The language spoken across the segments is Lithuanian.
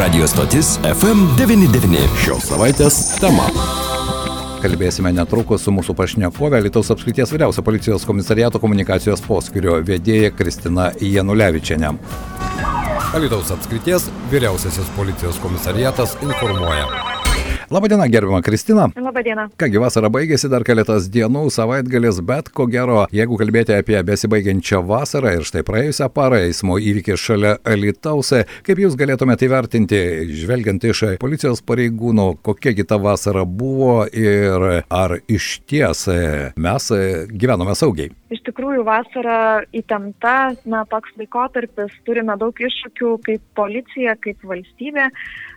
Radio stotis FM99. Šios savaitės tema. Kalbėsime netrukus su mūsų pašnekovė Lietuvos apskrities vyriausio policijos komisariato komunikacijos poskirio vedėja Kristina Janulevičiane. Lietuvos apskrities vyriausiasis policijos komisariatas informuoja. Labadiena, gerbima Kristina. Labadiena. Kągi vasara baigėsi dar keletas dienų, savaitgalis, bet ko gero, jeigu kalbėti apie besibaigiančią vasarą ir štai praėjusią parą eismo įvykį šalia Alitaus, kaip jūs galėtumėte įvertinti, žvelgiant iš policijos pareigūnų, kokiagi ta vasara buvo ir ar iš ties mes gyvenome saugiai? Iš tikrųjų, vasara įtempta, na, toks laikotarpis, turime daug iššūkių kaip policija, kaip valstybė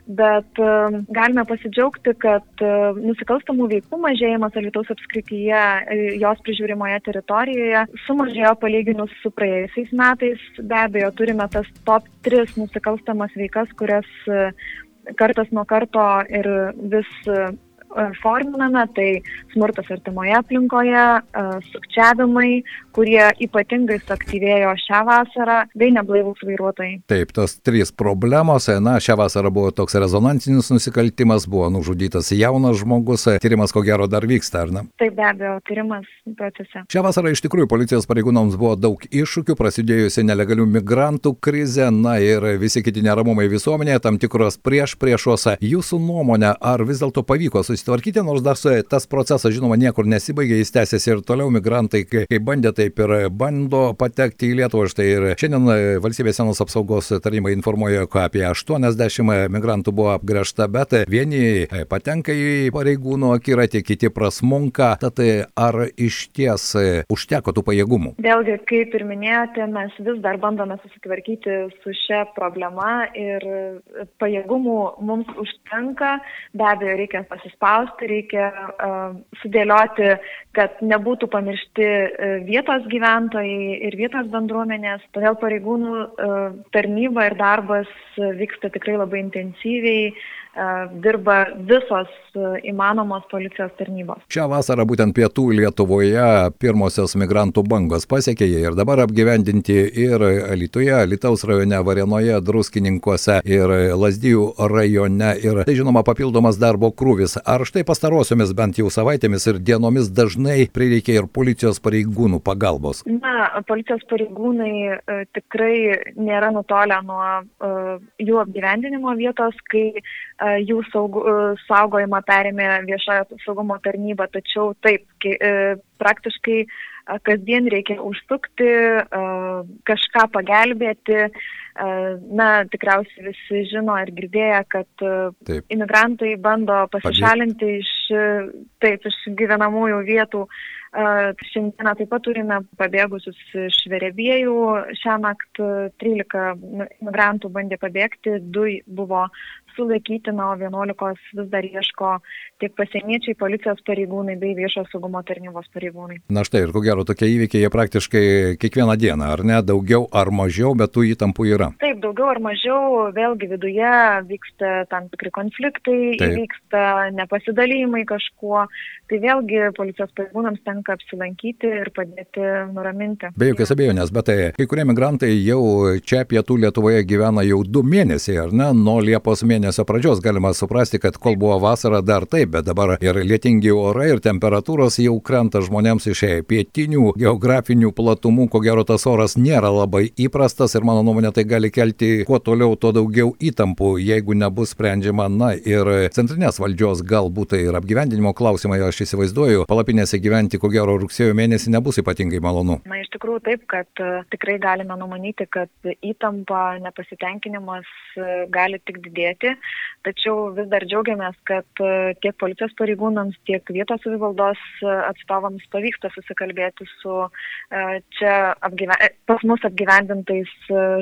bet uh, galime pasidžiaugti, kad uh, nusikalstamų veikų mažėjimas Alitaus apskrityje, uh, jos prižiūrimoje teritorijoje sumažėjo palyginus su praėjusiais metais. Be abejo, turime tas top 3 nusikalstamas veikas, kurias uh, kartas nuo karto ir vis uh, forminame, tai smurtas artimoje aplinkoje, sukčiavimai, kurie ypatingai suaktyvėjo šią vasarą, bei neblaivūs vairuotojai. Taip, tos trys problemos, na, šią vasarą buvo toks rezonansinis nusikaltimas, buvo nužudytas jaunas žmogus, tyrimas ko gero dar vyksta, ar ne? Taip, be abejo, tyrimas procese. Šią vasarą iš tikrųjų policijos pareigūnams buvo daug iššūkių, prasidėjusi nelegalių migrantų krizė, na ir visi kiti neramumai visuomenėje, tam tikros prieš priešos. Jūsų nuomonė, ar vis dėlto pavyko susitvarkyti, nors dar tas procesas, žinoma, niekur nesibaigė, jis tęsiasi ir toliau migrantai, kai bandė tai taip ir bando patekti į Lietuvą. Štai ir šiandien valstybės sienos apsaugos taryba informuoja, kad apie 80 migrantų buvo apgręžta, bet vieni patenka į pareigūnų akiratį, kiti prasmunka. Tad ar iš ties užteko tų pajėgumų? Vėlgi, kaip ir minėjote, mes vis dar bandome susitvarkyti su šia problema ir pajėgumų mums užtenka. Be abejo, reikia pasispausti, reikia uh, sudėlioti, kad nebūtų pamiršti vietos gyventojai ir vietos bendruomenės, todėl pareigūnų tarnyba ir darbas vyksta tikrai labai intensyviai, dirba visos e, įmanomos policijos tarnybos. Šią vasarą būtent pietų Lietuvoje pirmosios migrantų bangos pasiekė jie ir dabar apgyvendinti ir Lietuvoje, Lietuvos rajone, Varenoje, Druskininkuose ir Lasdijų rajone ir tai žinoma papildomas darbo krūvis. Ar štai pastarosiomis bent jau savaitėmis ir dienomis dažnai prireikia ir policijos pareigūnų pagalbos? Na, policijos pareigūnai e, tikrai nėra nutolę nuo e, jų apgyvendinimo vietos, kai jų saug, saugojimą perėmė viešojo saugumo tarnyba, tačiau taip, praktiškai kasdien reikia užsukti, kažką pagelbėti. Na, tikriausiai visi žino ir girdėję, kad taip. imigrantai bando pasišalinti Padėt. iš, taip, iš gyvenamųjų vietų. Šiandieną taip pat turime pabėgusius iš Verebėjų. Šią naktį 13 imigrantų bandė pabėgti, du buvo sulaikyti, na, o 11 vis dar ieško tiek pasieniečiai, policijos pareigūnai bei viešo saugumo tarnybos pareigūnai. Na štai, ir ko gero tokie įvykiai, jie praktiškai kiekvieną dieną, ar ne, daugiau ar mažiau, bet tų įtampų yra. Taip, daugiau ar mažiau, vėlgi viduje vyksta tam tikri konfliktai, Taip. vyksta nepasidalymai kažkuo, tai vėlgi policijos pareigūnams tenka apsilankyti ir padėti nuraminti. Be jokios abejonės, bet tai kai kurie migrantai jau čia pietų Lietuvoje gyvena jau du mėnesiai, ar ne, nuo Liepos mėnesio mėnesio pradžios galima suprasti, kad kol buvo vasara dar taip, bet dabar ir lietingi orai, ir temperatūros jau krenta žmonėms iš pietinių geografinių platumų, ko gero tas oras nėra labai įprastas ir mano nuomonė tai gali kelti kuo toliau, tuo daugiau įtampų, jeigu nebus sprendžiama, na ir centrinės valdžios galbūt tai ir apgyvendinimo klausimai, aš įsivaizduoju, palapinėse gyventi ko gero rugsėjo mėnesį nebus ypatingai malonu. Na iš tikrųjų taip, kad uh, tikrai galime numanyti, kad įtampa, nepasitenkinimas uh, gali tik didėti tačiau vis dar džiaugiamės, kad e, tiek policijos pareigūnams, tiek vietos savivaldos e, atstovams pavyksta susikalbėti su e, čia apgyven... pas mus apgyvendintais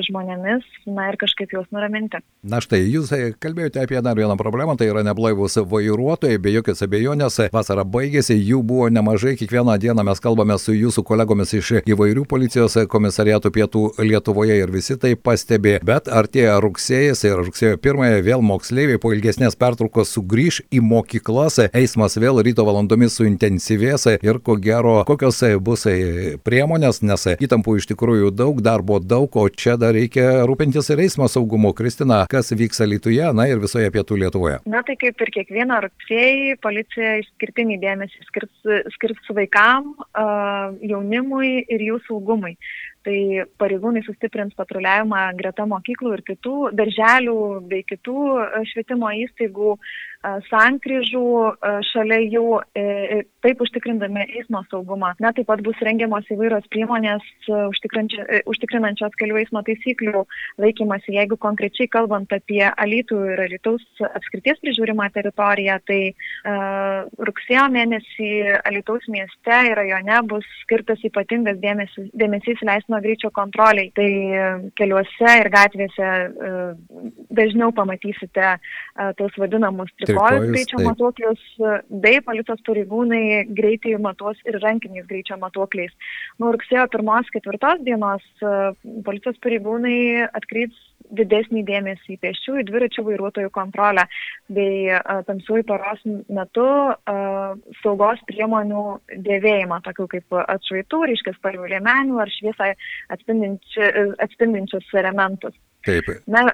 žmonėmis, na ir kažkaip juos nuraminti. Na štai, jūs kalbėjote apie dar vieną problemą, tai yra neblaivus vairuotojai, be jokios abejonės, vasara baigėsi, jų buvo nemažai, kiekvieną dieną mes kalbame su jūsų kolegomis iš įvairių įvairių policijos komisariatų pietų Lietuvoje ir visi tai pastebi. Bet artėja rugsėjas ir rugsėjo pirmąją vėl moksleiviai po ilgesnės pertraukos sugrįž į mokyklas, eismas vėl ryto valandomis suintensyvės ir ko gero, kokios bus priemonės, nes įtampų iš tikrųjų daug, darbo daug, o čia dar reikia rūpintis ir eismo saugumu. Kristina, kas vyks Lietuvoje, na ir visoje pietų Lietuvoje? Na tai kaip ir kiekvieną rugsėjį policija išskirtinį dėmesį skirs, skirs vaikam, jaunimui ir jų saugumui. Tai pareigūnai sustiprins patruliavimą greta mokyklų ir kitų darželių bei kitų švietimo įstaigų sankryžų šalia jų, e, taip užtikrindami eismo saugumą. Na, taip pat bus rengiamos įvairios priemonės e, užtikrinančios kelių eismo taisyklių laikymasi. Jeigu konkrečiai kalbant apie Alytų ir Alytaus apskrities prižiūrimą teritoriją, tai uh, rugsėjo mėnesį Alytaus mieste ir rajone bus skirtas ypatingas dėmesys, dėmesys leistino greičio kontroliai. Tai keliuose ir gatvėse uh, dažniau pamatysite uh, tos vadinamus trikojus greičio taip. matuoklius, bei policijos pareigūnai greitai matuos ir rankiniais greičio matuokliais. Nuo rugsėjo 1-4 dienos e, policijos pareigūnai atkreips didesnį dėmesį į pėsčiųjų dviračių vairuotojų kontrolę bei e, tamsiųjų paros metu uh, saugos priemonių dėvėjimą, tokių kaip atšvaitų, ryškės spalvių liemenių ar šviesą atspindinčius elementus. Taip. Na,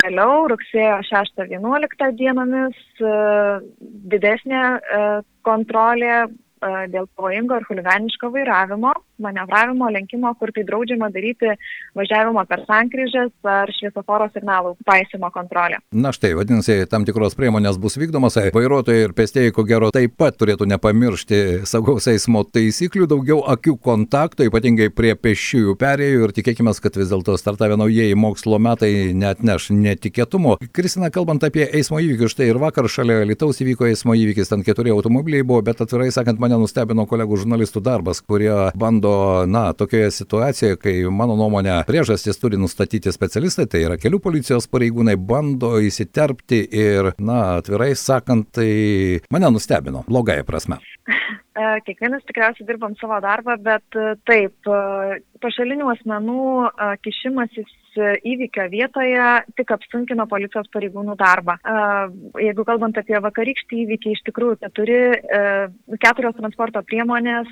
Vėliau, rugsėjo 6-11 dienomis, e, didesnė e, kontrolė dėl pavojingo ir huliganiško vairavimo manevravimo, lenkimo, kur tai draudžiama daryti važiavimo per sankryžas ar šviesoforo signalų paisimo kontrolę. Na štai, vadinasi, tam tikros priemonės bus vykdomos, vairuotojai ir pėstėjai ko gero taip pat turėtų nepamiršti saugaus eismo taisyklių, daugiau akių kontakto, ypatingai prie pėsčiųjų perėjų ir tikėkime, kad vis dėlto startavę naujieji mokslo metai net neš netikėtumo. Kristina, kalbant apie eismo įvykius, štai ir vakar šalia Lietuvos įvyko eismo įvykis, ten keturi automobiliai buvo, bet atvirai sakant, mane nustebino kolegų žurnalistų darbas, kurie bando na, tokioje situacijoje, kai mano nuomonė priežastis turi nustatyti specialistai, tai yra kelių policijos pareigūnai, bando įsiterpti ir, na, atvirai sakant, tai mane nustebino, blogąją prasme. E, kiekvienas tikriausiai dirbam savo darbą, bet e, taip, e, pašalinių asmenų kišimasis įvykio vietoje tik apsunkino policijos pareigūnų darbą. Jeigu kalbant apie vakarykštį įvykį, iš tikrųjų keturi, keturios transporto priemonės,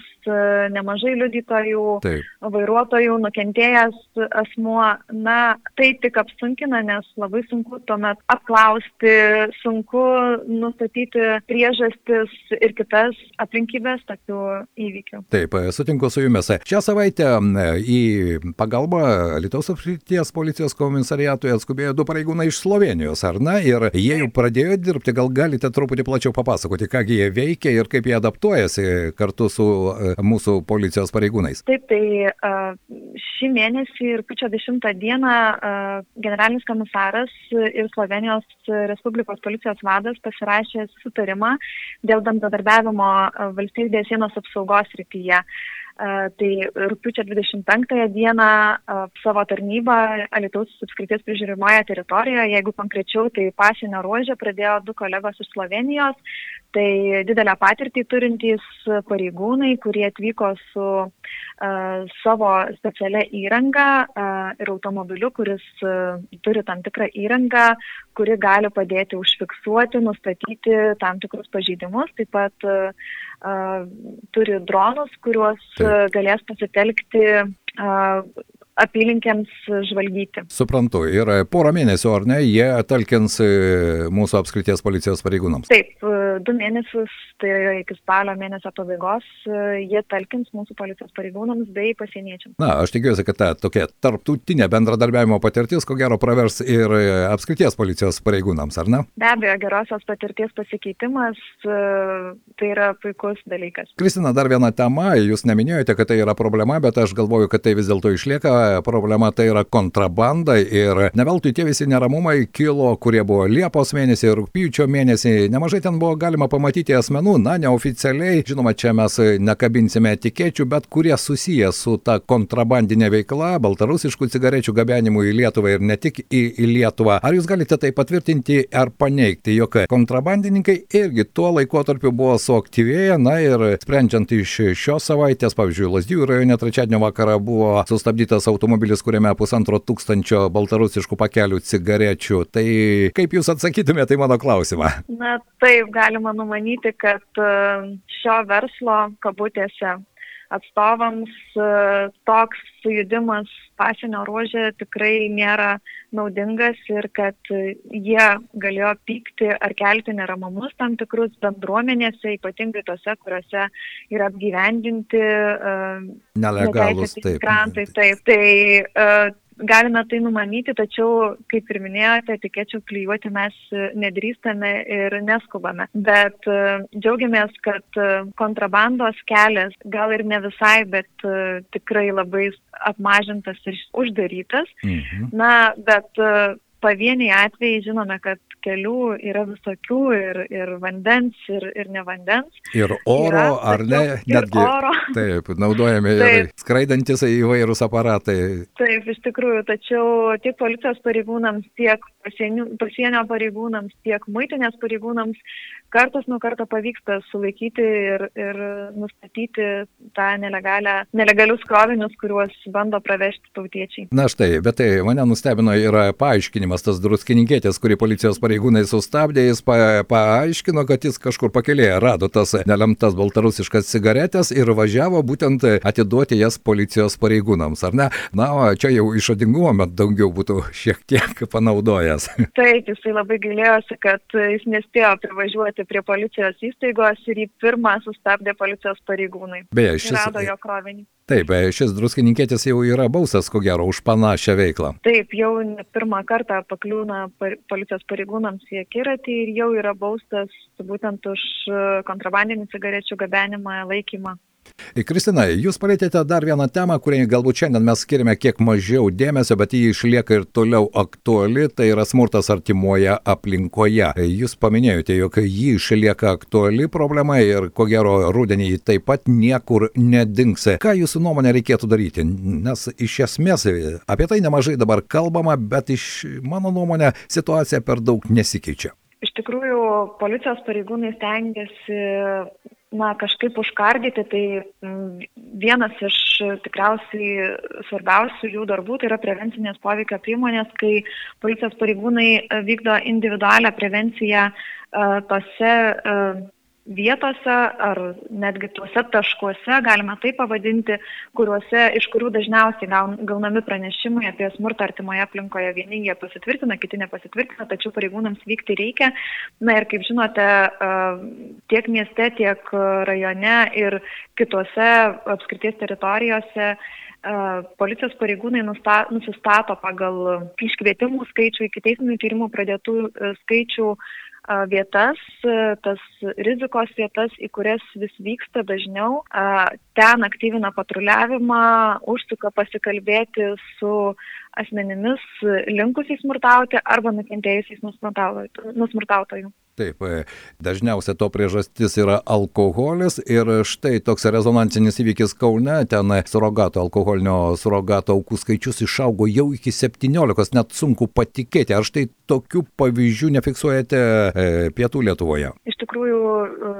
nemažai liudytojų, Taip. vairuotojų, nukentėjęs asmuo, na, tai tik apsunkina, nes labai sunku tuomet apklausti, sunku nustatyti priežastis ir kitas aplinkybės tokių įvykių. Taip, sutinku su jumis. Šią savaitę į pagalbą Lietuvos apskrities policijos komisariatui atskubėjo du pareigūnai iš Slovenijos, ar ne? Ir jie jau pradėjo dirbti, gal galite truputį plačiau papasakoti, kągi jie veikia ir kaip jie adaptuojasi kartu su mūsų policijos pareigūnais. Taip, tai šį mėnesį ir pučio 10 dieną generalinis komisaras ir Slovenijos Respublikos policijos vadas pasirašė sutarimą dėl bendradarbiavimo valstybės sienos apsaugos rytyje. Tai rūpiučio 25 dieną savo tarnybą Alitaus apskrities prižiūrimoje teritorijoje, jeigu konkrečiau, tai pasienio ruožė pradėjo du kolegos iš Slovenijos, tai didelę patirtį turintys pareigūnai, kurie atvyko su uh, savo specialia įranga uh, ir automobiliu, kuris uh, turi tam tikrą įrangą, kuri gali padėti užfiksuoti, nustatyti tam tikrus pažeidimus, taip pat uh, turi dronus, kuriuos Taip. galės pasitelkti apylinkėms žvalgyti. Suprantu, ir porą mėnesių, ar ne, jie talkins e, mūsų apskrities policijos pareigūnams? Taip, e, du mėnesius, tai yra iki spalio mėnesio pabaigos, e, jie talkins mūsų policijos pareigūnams bei pasieniečiams. Na, aš tikiuosi, kad ta tokia tarptautinė bendradarbiavimo patirtis, ko gero, pravers ir apskrities policijos pareigūnams, ar ne? Be abejo, gerosios patirties pasikeitimas tai yra puikus dalykas. Kristina, dar viena tema, jūs neminėjote, kad tai yra problema, bet aš galvoju, kad tai vis dėlto išlieka problema tai yra kontrabanda ir ne veltui tie visi neramumai kilo, kurie buvo Liepos mėnesį, rūpyčio mėnesį, nemažai ten buvo galima pamatyti asmenų, na, neoficialiai, žinoma, čia mes nekabinsime etikečių, bet kurie susiję su ta kontrabandinė veikla, baltarusiškų cigarečių gabenimu į Lietuvą ir ne tik į, į Lietuvą. Ar jūs galite tai patvirtinti ar paneigti, jog kontrabandininkai irgi tuo laikotarpiu buvo suaktyvėję, na ir sprendžiant iš šios savaitės, pavyzdžiui, Lasdijų rajone trečiadienio vakarą buvo sustabdytas automobilis, kuriame pusantro tūkstančio baltarusiškų pakelių cigarečių. Tai kaip jūs atsakytumėte į mano klausimą? Na taip, galima numanyti, kad e, šio verslo kabutėse atstovams e, toks sujudimas pasienio ruožė tikrai nėra naudingas ir kad jie galėjo pykti ar kelti neramumus tam tikrus bendruomenėse, ypatingai tose, kuriuose yra apgyvendinti uh, nelegalus migrantai. Taip, tai uh, galime tai numanyti, tačiau, kaip ir minėjote, etikečių klyjuoti mes nedrįstame ir neskubame. Bet e, džiaugiamės, kad e, kontrabandos kelias gal ir ne visai, bet e, tikrai labai apmažintas ir uždarytas. Mhm. Na, bet pavieniai atvejai žinome, kad kelių yra visokių ir, ir vandens, ir, ir ne vandens. Ir oro, yra, ar ne? Netgi. Oro. Taip, naudojami taip. ir skraidantis įvairūs aparatai. Taip, iš tikrųjų, tačiau tiek policijos pareigūnams, tiek pasienio, pasienio pareigūnams, tiek muitinės pareigūnams kartas nuo karto pavyksta sulaikyti ir, ir nustatyti tą nelegalius krovinius, kuriuos bando pravežti tautiečiai. Na štai, bet tai mane nustebino yra paaiškinimas tas druskininkėtės, kurį policijos pareigūnai sustabdė, jis pa, paaiškino, kad jis kažkur pakelėje rado tas nelemtas baltarusiškas cigaretės ir važiavo būtent atiduoti jas policijos pareigūnams, ar ne? Na, čia jau išradingumo, bet daugiau būtų šiek tiek panaudojęs. Taip, jisai labai gailėjosi, kad jis nespėjo privažiuoti prie policijos įstaigos ir jį pirmą sustabdė policijos pareigūnai. Beje, šis... Rado jo krovinį. Taip, šis druskininkėtis jau yra bausas, ko gero, už panašią veiklą. Taip, jau pirmą kartą pakliūna policijos pareigūnams į akiratį ir jau yra baustas būtent už kontrabandinių cigarečių gabenimą, laikymą. Kristina, jūs palėtėte dar vieną temą, kuriai galbūt šiandien mes skiriame kiek mažiau dėmesio, bet jį išlieka ir toliau aktuali, tai yra smurtas artimoje aplinkoje. Jūs paminėjote, jog jį išlieka aktuali problema ir ko gero rudenį taip pat niekur nedings. Ką jūsų nuomonė reikėtų daryti? Nes iš esmės apie tai nemažai dabar kalbama, bet iš mano nuomonė situacija per daug nesikeičia. Iš tikrųjų, policijos pareigūnai stengiasi na, kažkaip užkardyti, tai vienas iš tikriausiai svarbiausių jų darbų tai yra prevencinės poveikio priemonės, kai policijos pareigūnai vykdo individualią prevenciją tose vietose ar netgi tuose taškuose, galima tai pavadinti, kuriuose, iš kurių dažniausiai gaunami pranešimai apie smurtą artimoje aplinkoje. Vieni jie pasitvirtina, kiti nepasitvirtina, tačiau pareigūnams vykti reikia. Na ir kaip žinote, tiek mieste, tiek rajone ir kitose apskrities teritorijose policijos pareigūnai nusta, nusistato pagal iškvietimų skaičių, iki teisminių tyrimų pradėtų skaičių vietas, tas rizikos vietas, į kurias vis vyksta dažniau, ten aktyvina patruliavimą, užsuka pasikalbėti su asmenimis linkusiais smurtauti arba nukentėjusiais nusmurtautojų. Taip, e, dažniausia to priežastis yra alkoholis ir štai toks rezonansinis įvykis Kaune, ten surogato, alkoholinio surogato aukų skaičius išaugo jau iki 17, net sunku patikėti. Ar štai tokių pavyzdžių nefiksuojate e, pietų Lietuvoje? Iš tikrųjų, e,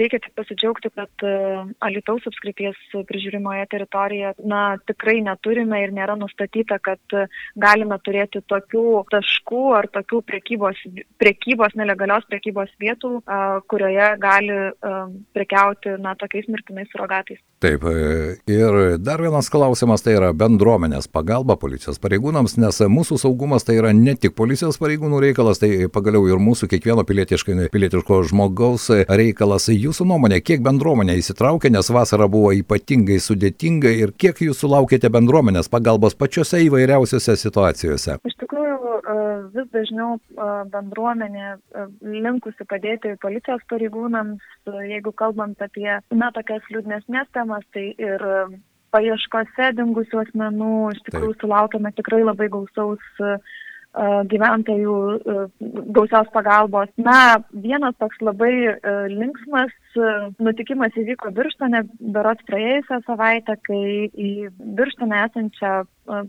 reikia tik pasidžiaugti, kad e, Alitaus apskrities prižiūrimoje teritorijoje na, tikrai neturime ir nėra nustatyta, kad e, galime turėti tokių taškų ar tokių prekybos, prekybos nelegalios prekybos vietų, kurioje gali prekiauti na, tokiais mirtinais surogatais. Taip, e, ir dar vienas klausimas tai yra bendruomenės pagalba policijos pareigūnams, nes mūsų saugumas tai yra ne tik policijos pareigūnų reikalas, tai pagaliau ir mūsų kiekvieno pilietiško žmogaus reikalas jūsų nuomonė, kiek bendruomenė įsitraukė, nes vasara buvo ypatingai sudėtinga ir kiek jūs sulaukėte bendruomenės pagalbos pačiose įvairiausiose situacijose? Iš tikrųjų, vis dažniau bendruomenė linkusi padėti policijos pareigūnams, jeigu kalbant apie, na, tokias liūdnesnės temas, tai ir paieškose dingusių asmenų iš tikrųjų sulaukėme tikrai labai gausaus gyventojų gausios pagalbos. Na, vienas toks labai linksmas nutikimas įvyko Birštone, berots praėjusią savaitę, kai į Birštone esančią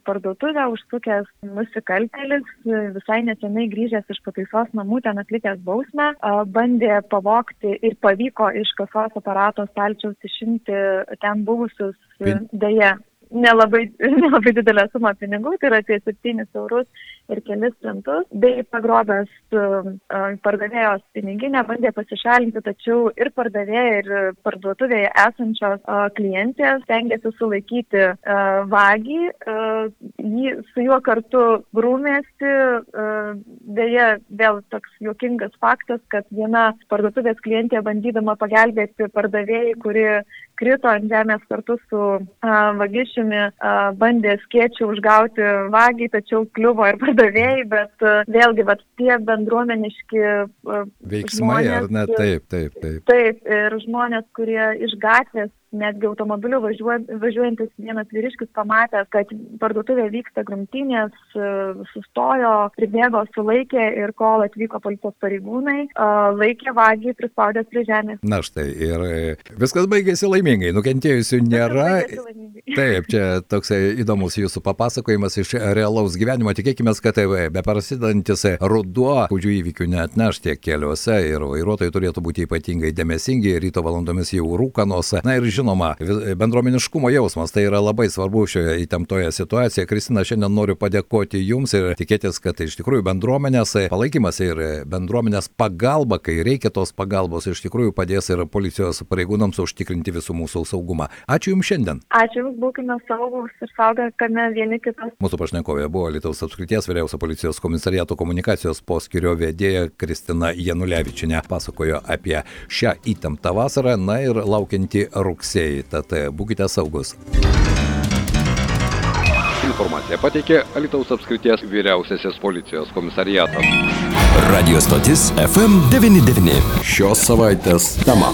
parduotuvę užsukęs nusikaltėlis, visai nesenai grįžęs iš pataisos namų, ten atlikęs bausmę, bandė pavokti ir pavyko iš kasos aparato stalčiaus išimti ten buvusius, dėje, nelabai, nelabai didelę sumą pinigų, tai yra apie 7 eurus ir kelis centus, bei pagrobęs uh, pardavėjos piniginę bandė pasišalinti, tačiau ir pardavėja, ir parduotuvėje esančios klientės stengiasi sulaikyti vagį, jį su juo kartu grūmėsi, dėja vėl toks juokingas faktas, kad viena parduotuvės klientė bandydama pagelbėti pardavėjai, kuri krito ant žemės kartu su uh, vagišiumi, uh, bandė skėčių užgauti vagį, tačiau kliuvo ir pardavėjai, bet uh, vėlgi, bet tie bendruomeniški uh, veiksmai, žmonės, ar ne? Taip, taip, taip. Taip, ir žmonės, kurie iš gatvės netgi automobiliu važiuojantis vienas vyriškis pamatęs, kad parduotuvė vyksta grumtinės, sustojo, pribėgo, sulaikė ir kol atvyko policijos pareigūnai, laikė vagį prispaudęs prie žemės. Na štai, ir viskas baigėsi laimingai, nukentėjusių nėra. Taip, čia toks įdomus jūsų papasakojimas iš realaus gyvenimo. Tikėkime, kad tai be prasidantis ruduo, kurių įvykių net neš tiek keliuose ir vairuotojai turėtų būti ypatingai dėmesingi, ryto valandomis jau rūkanos. Na ir žinoma, bendruomeniškumo jausmas tai yra labai svarbu šioje įtemptoje situacijoje. Kristina, šiandien noriu padėkoti Jums ir tikėtis, kad iš tikrųjų bendruomenės palaikymas ir bendruomenės pagalba, kai reikia tos pagalbos, iš tikrųjų padės ir policijos pareigūnams užtikrinti visų mūsų saugumą. Ačiū Jums šiandien. Ačiū Jums, būkime saugus ir saugokime vieni kitus. Mūsų pašnekovė buvo Lietuvos apskrities vyriausio policijos komisariato komunikacijos poskirio vedėja Kristina Janulevičinė. Pasakojo apie šią įtemptą vasarą, na ir laukiantį rugsėjį rugsėjį, tad e, būkite saugus. Informaciją pateikė Alitaus apskrities vyriausiasis policijos komisariatas. Radio stotis FM99. Šios savaitės tema.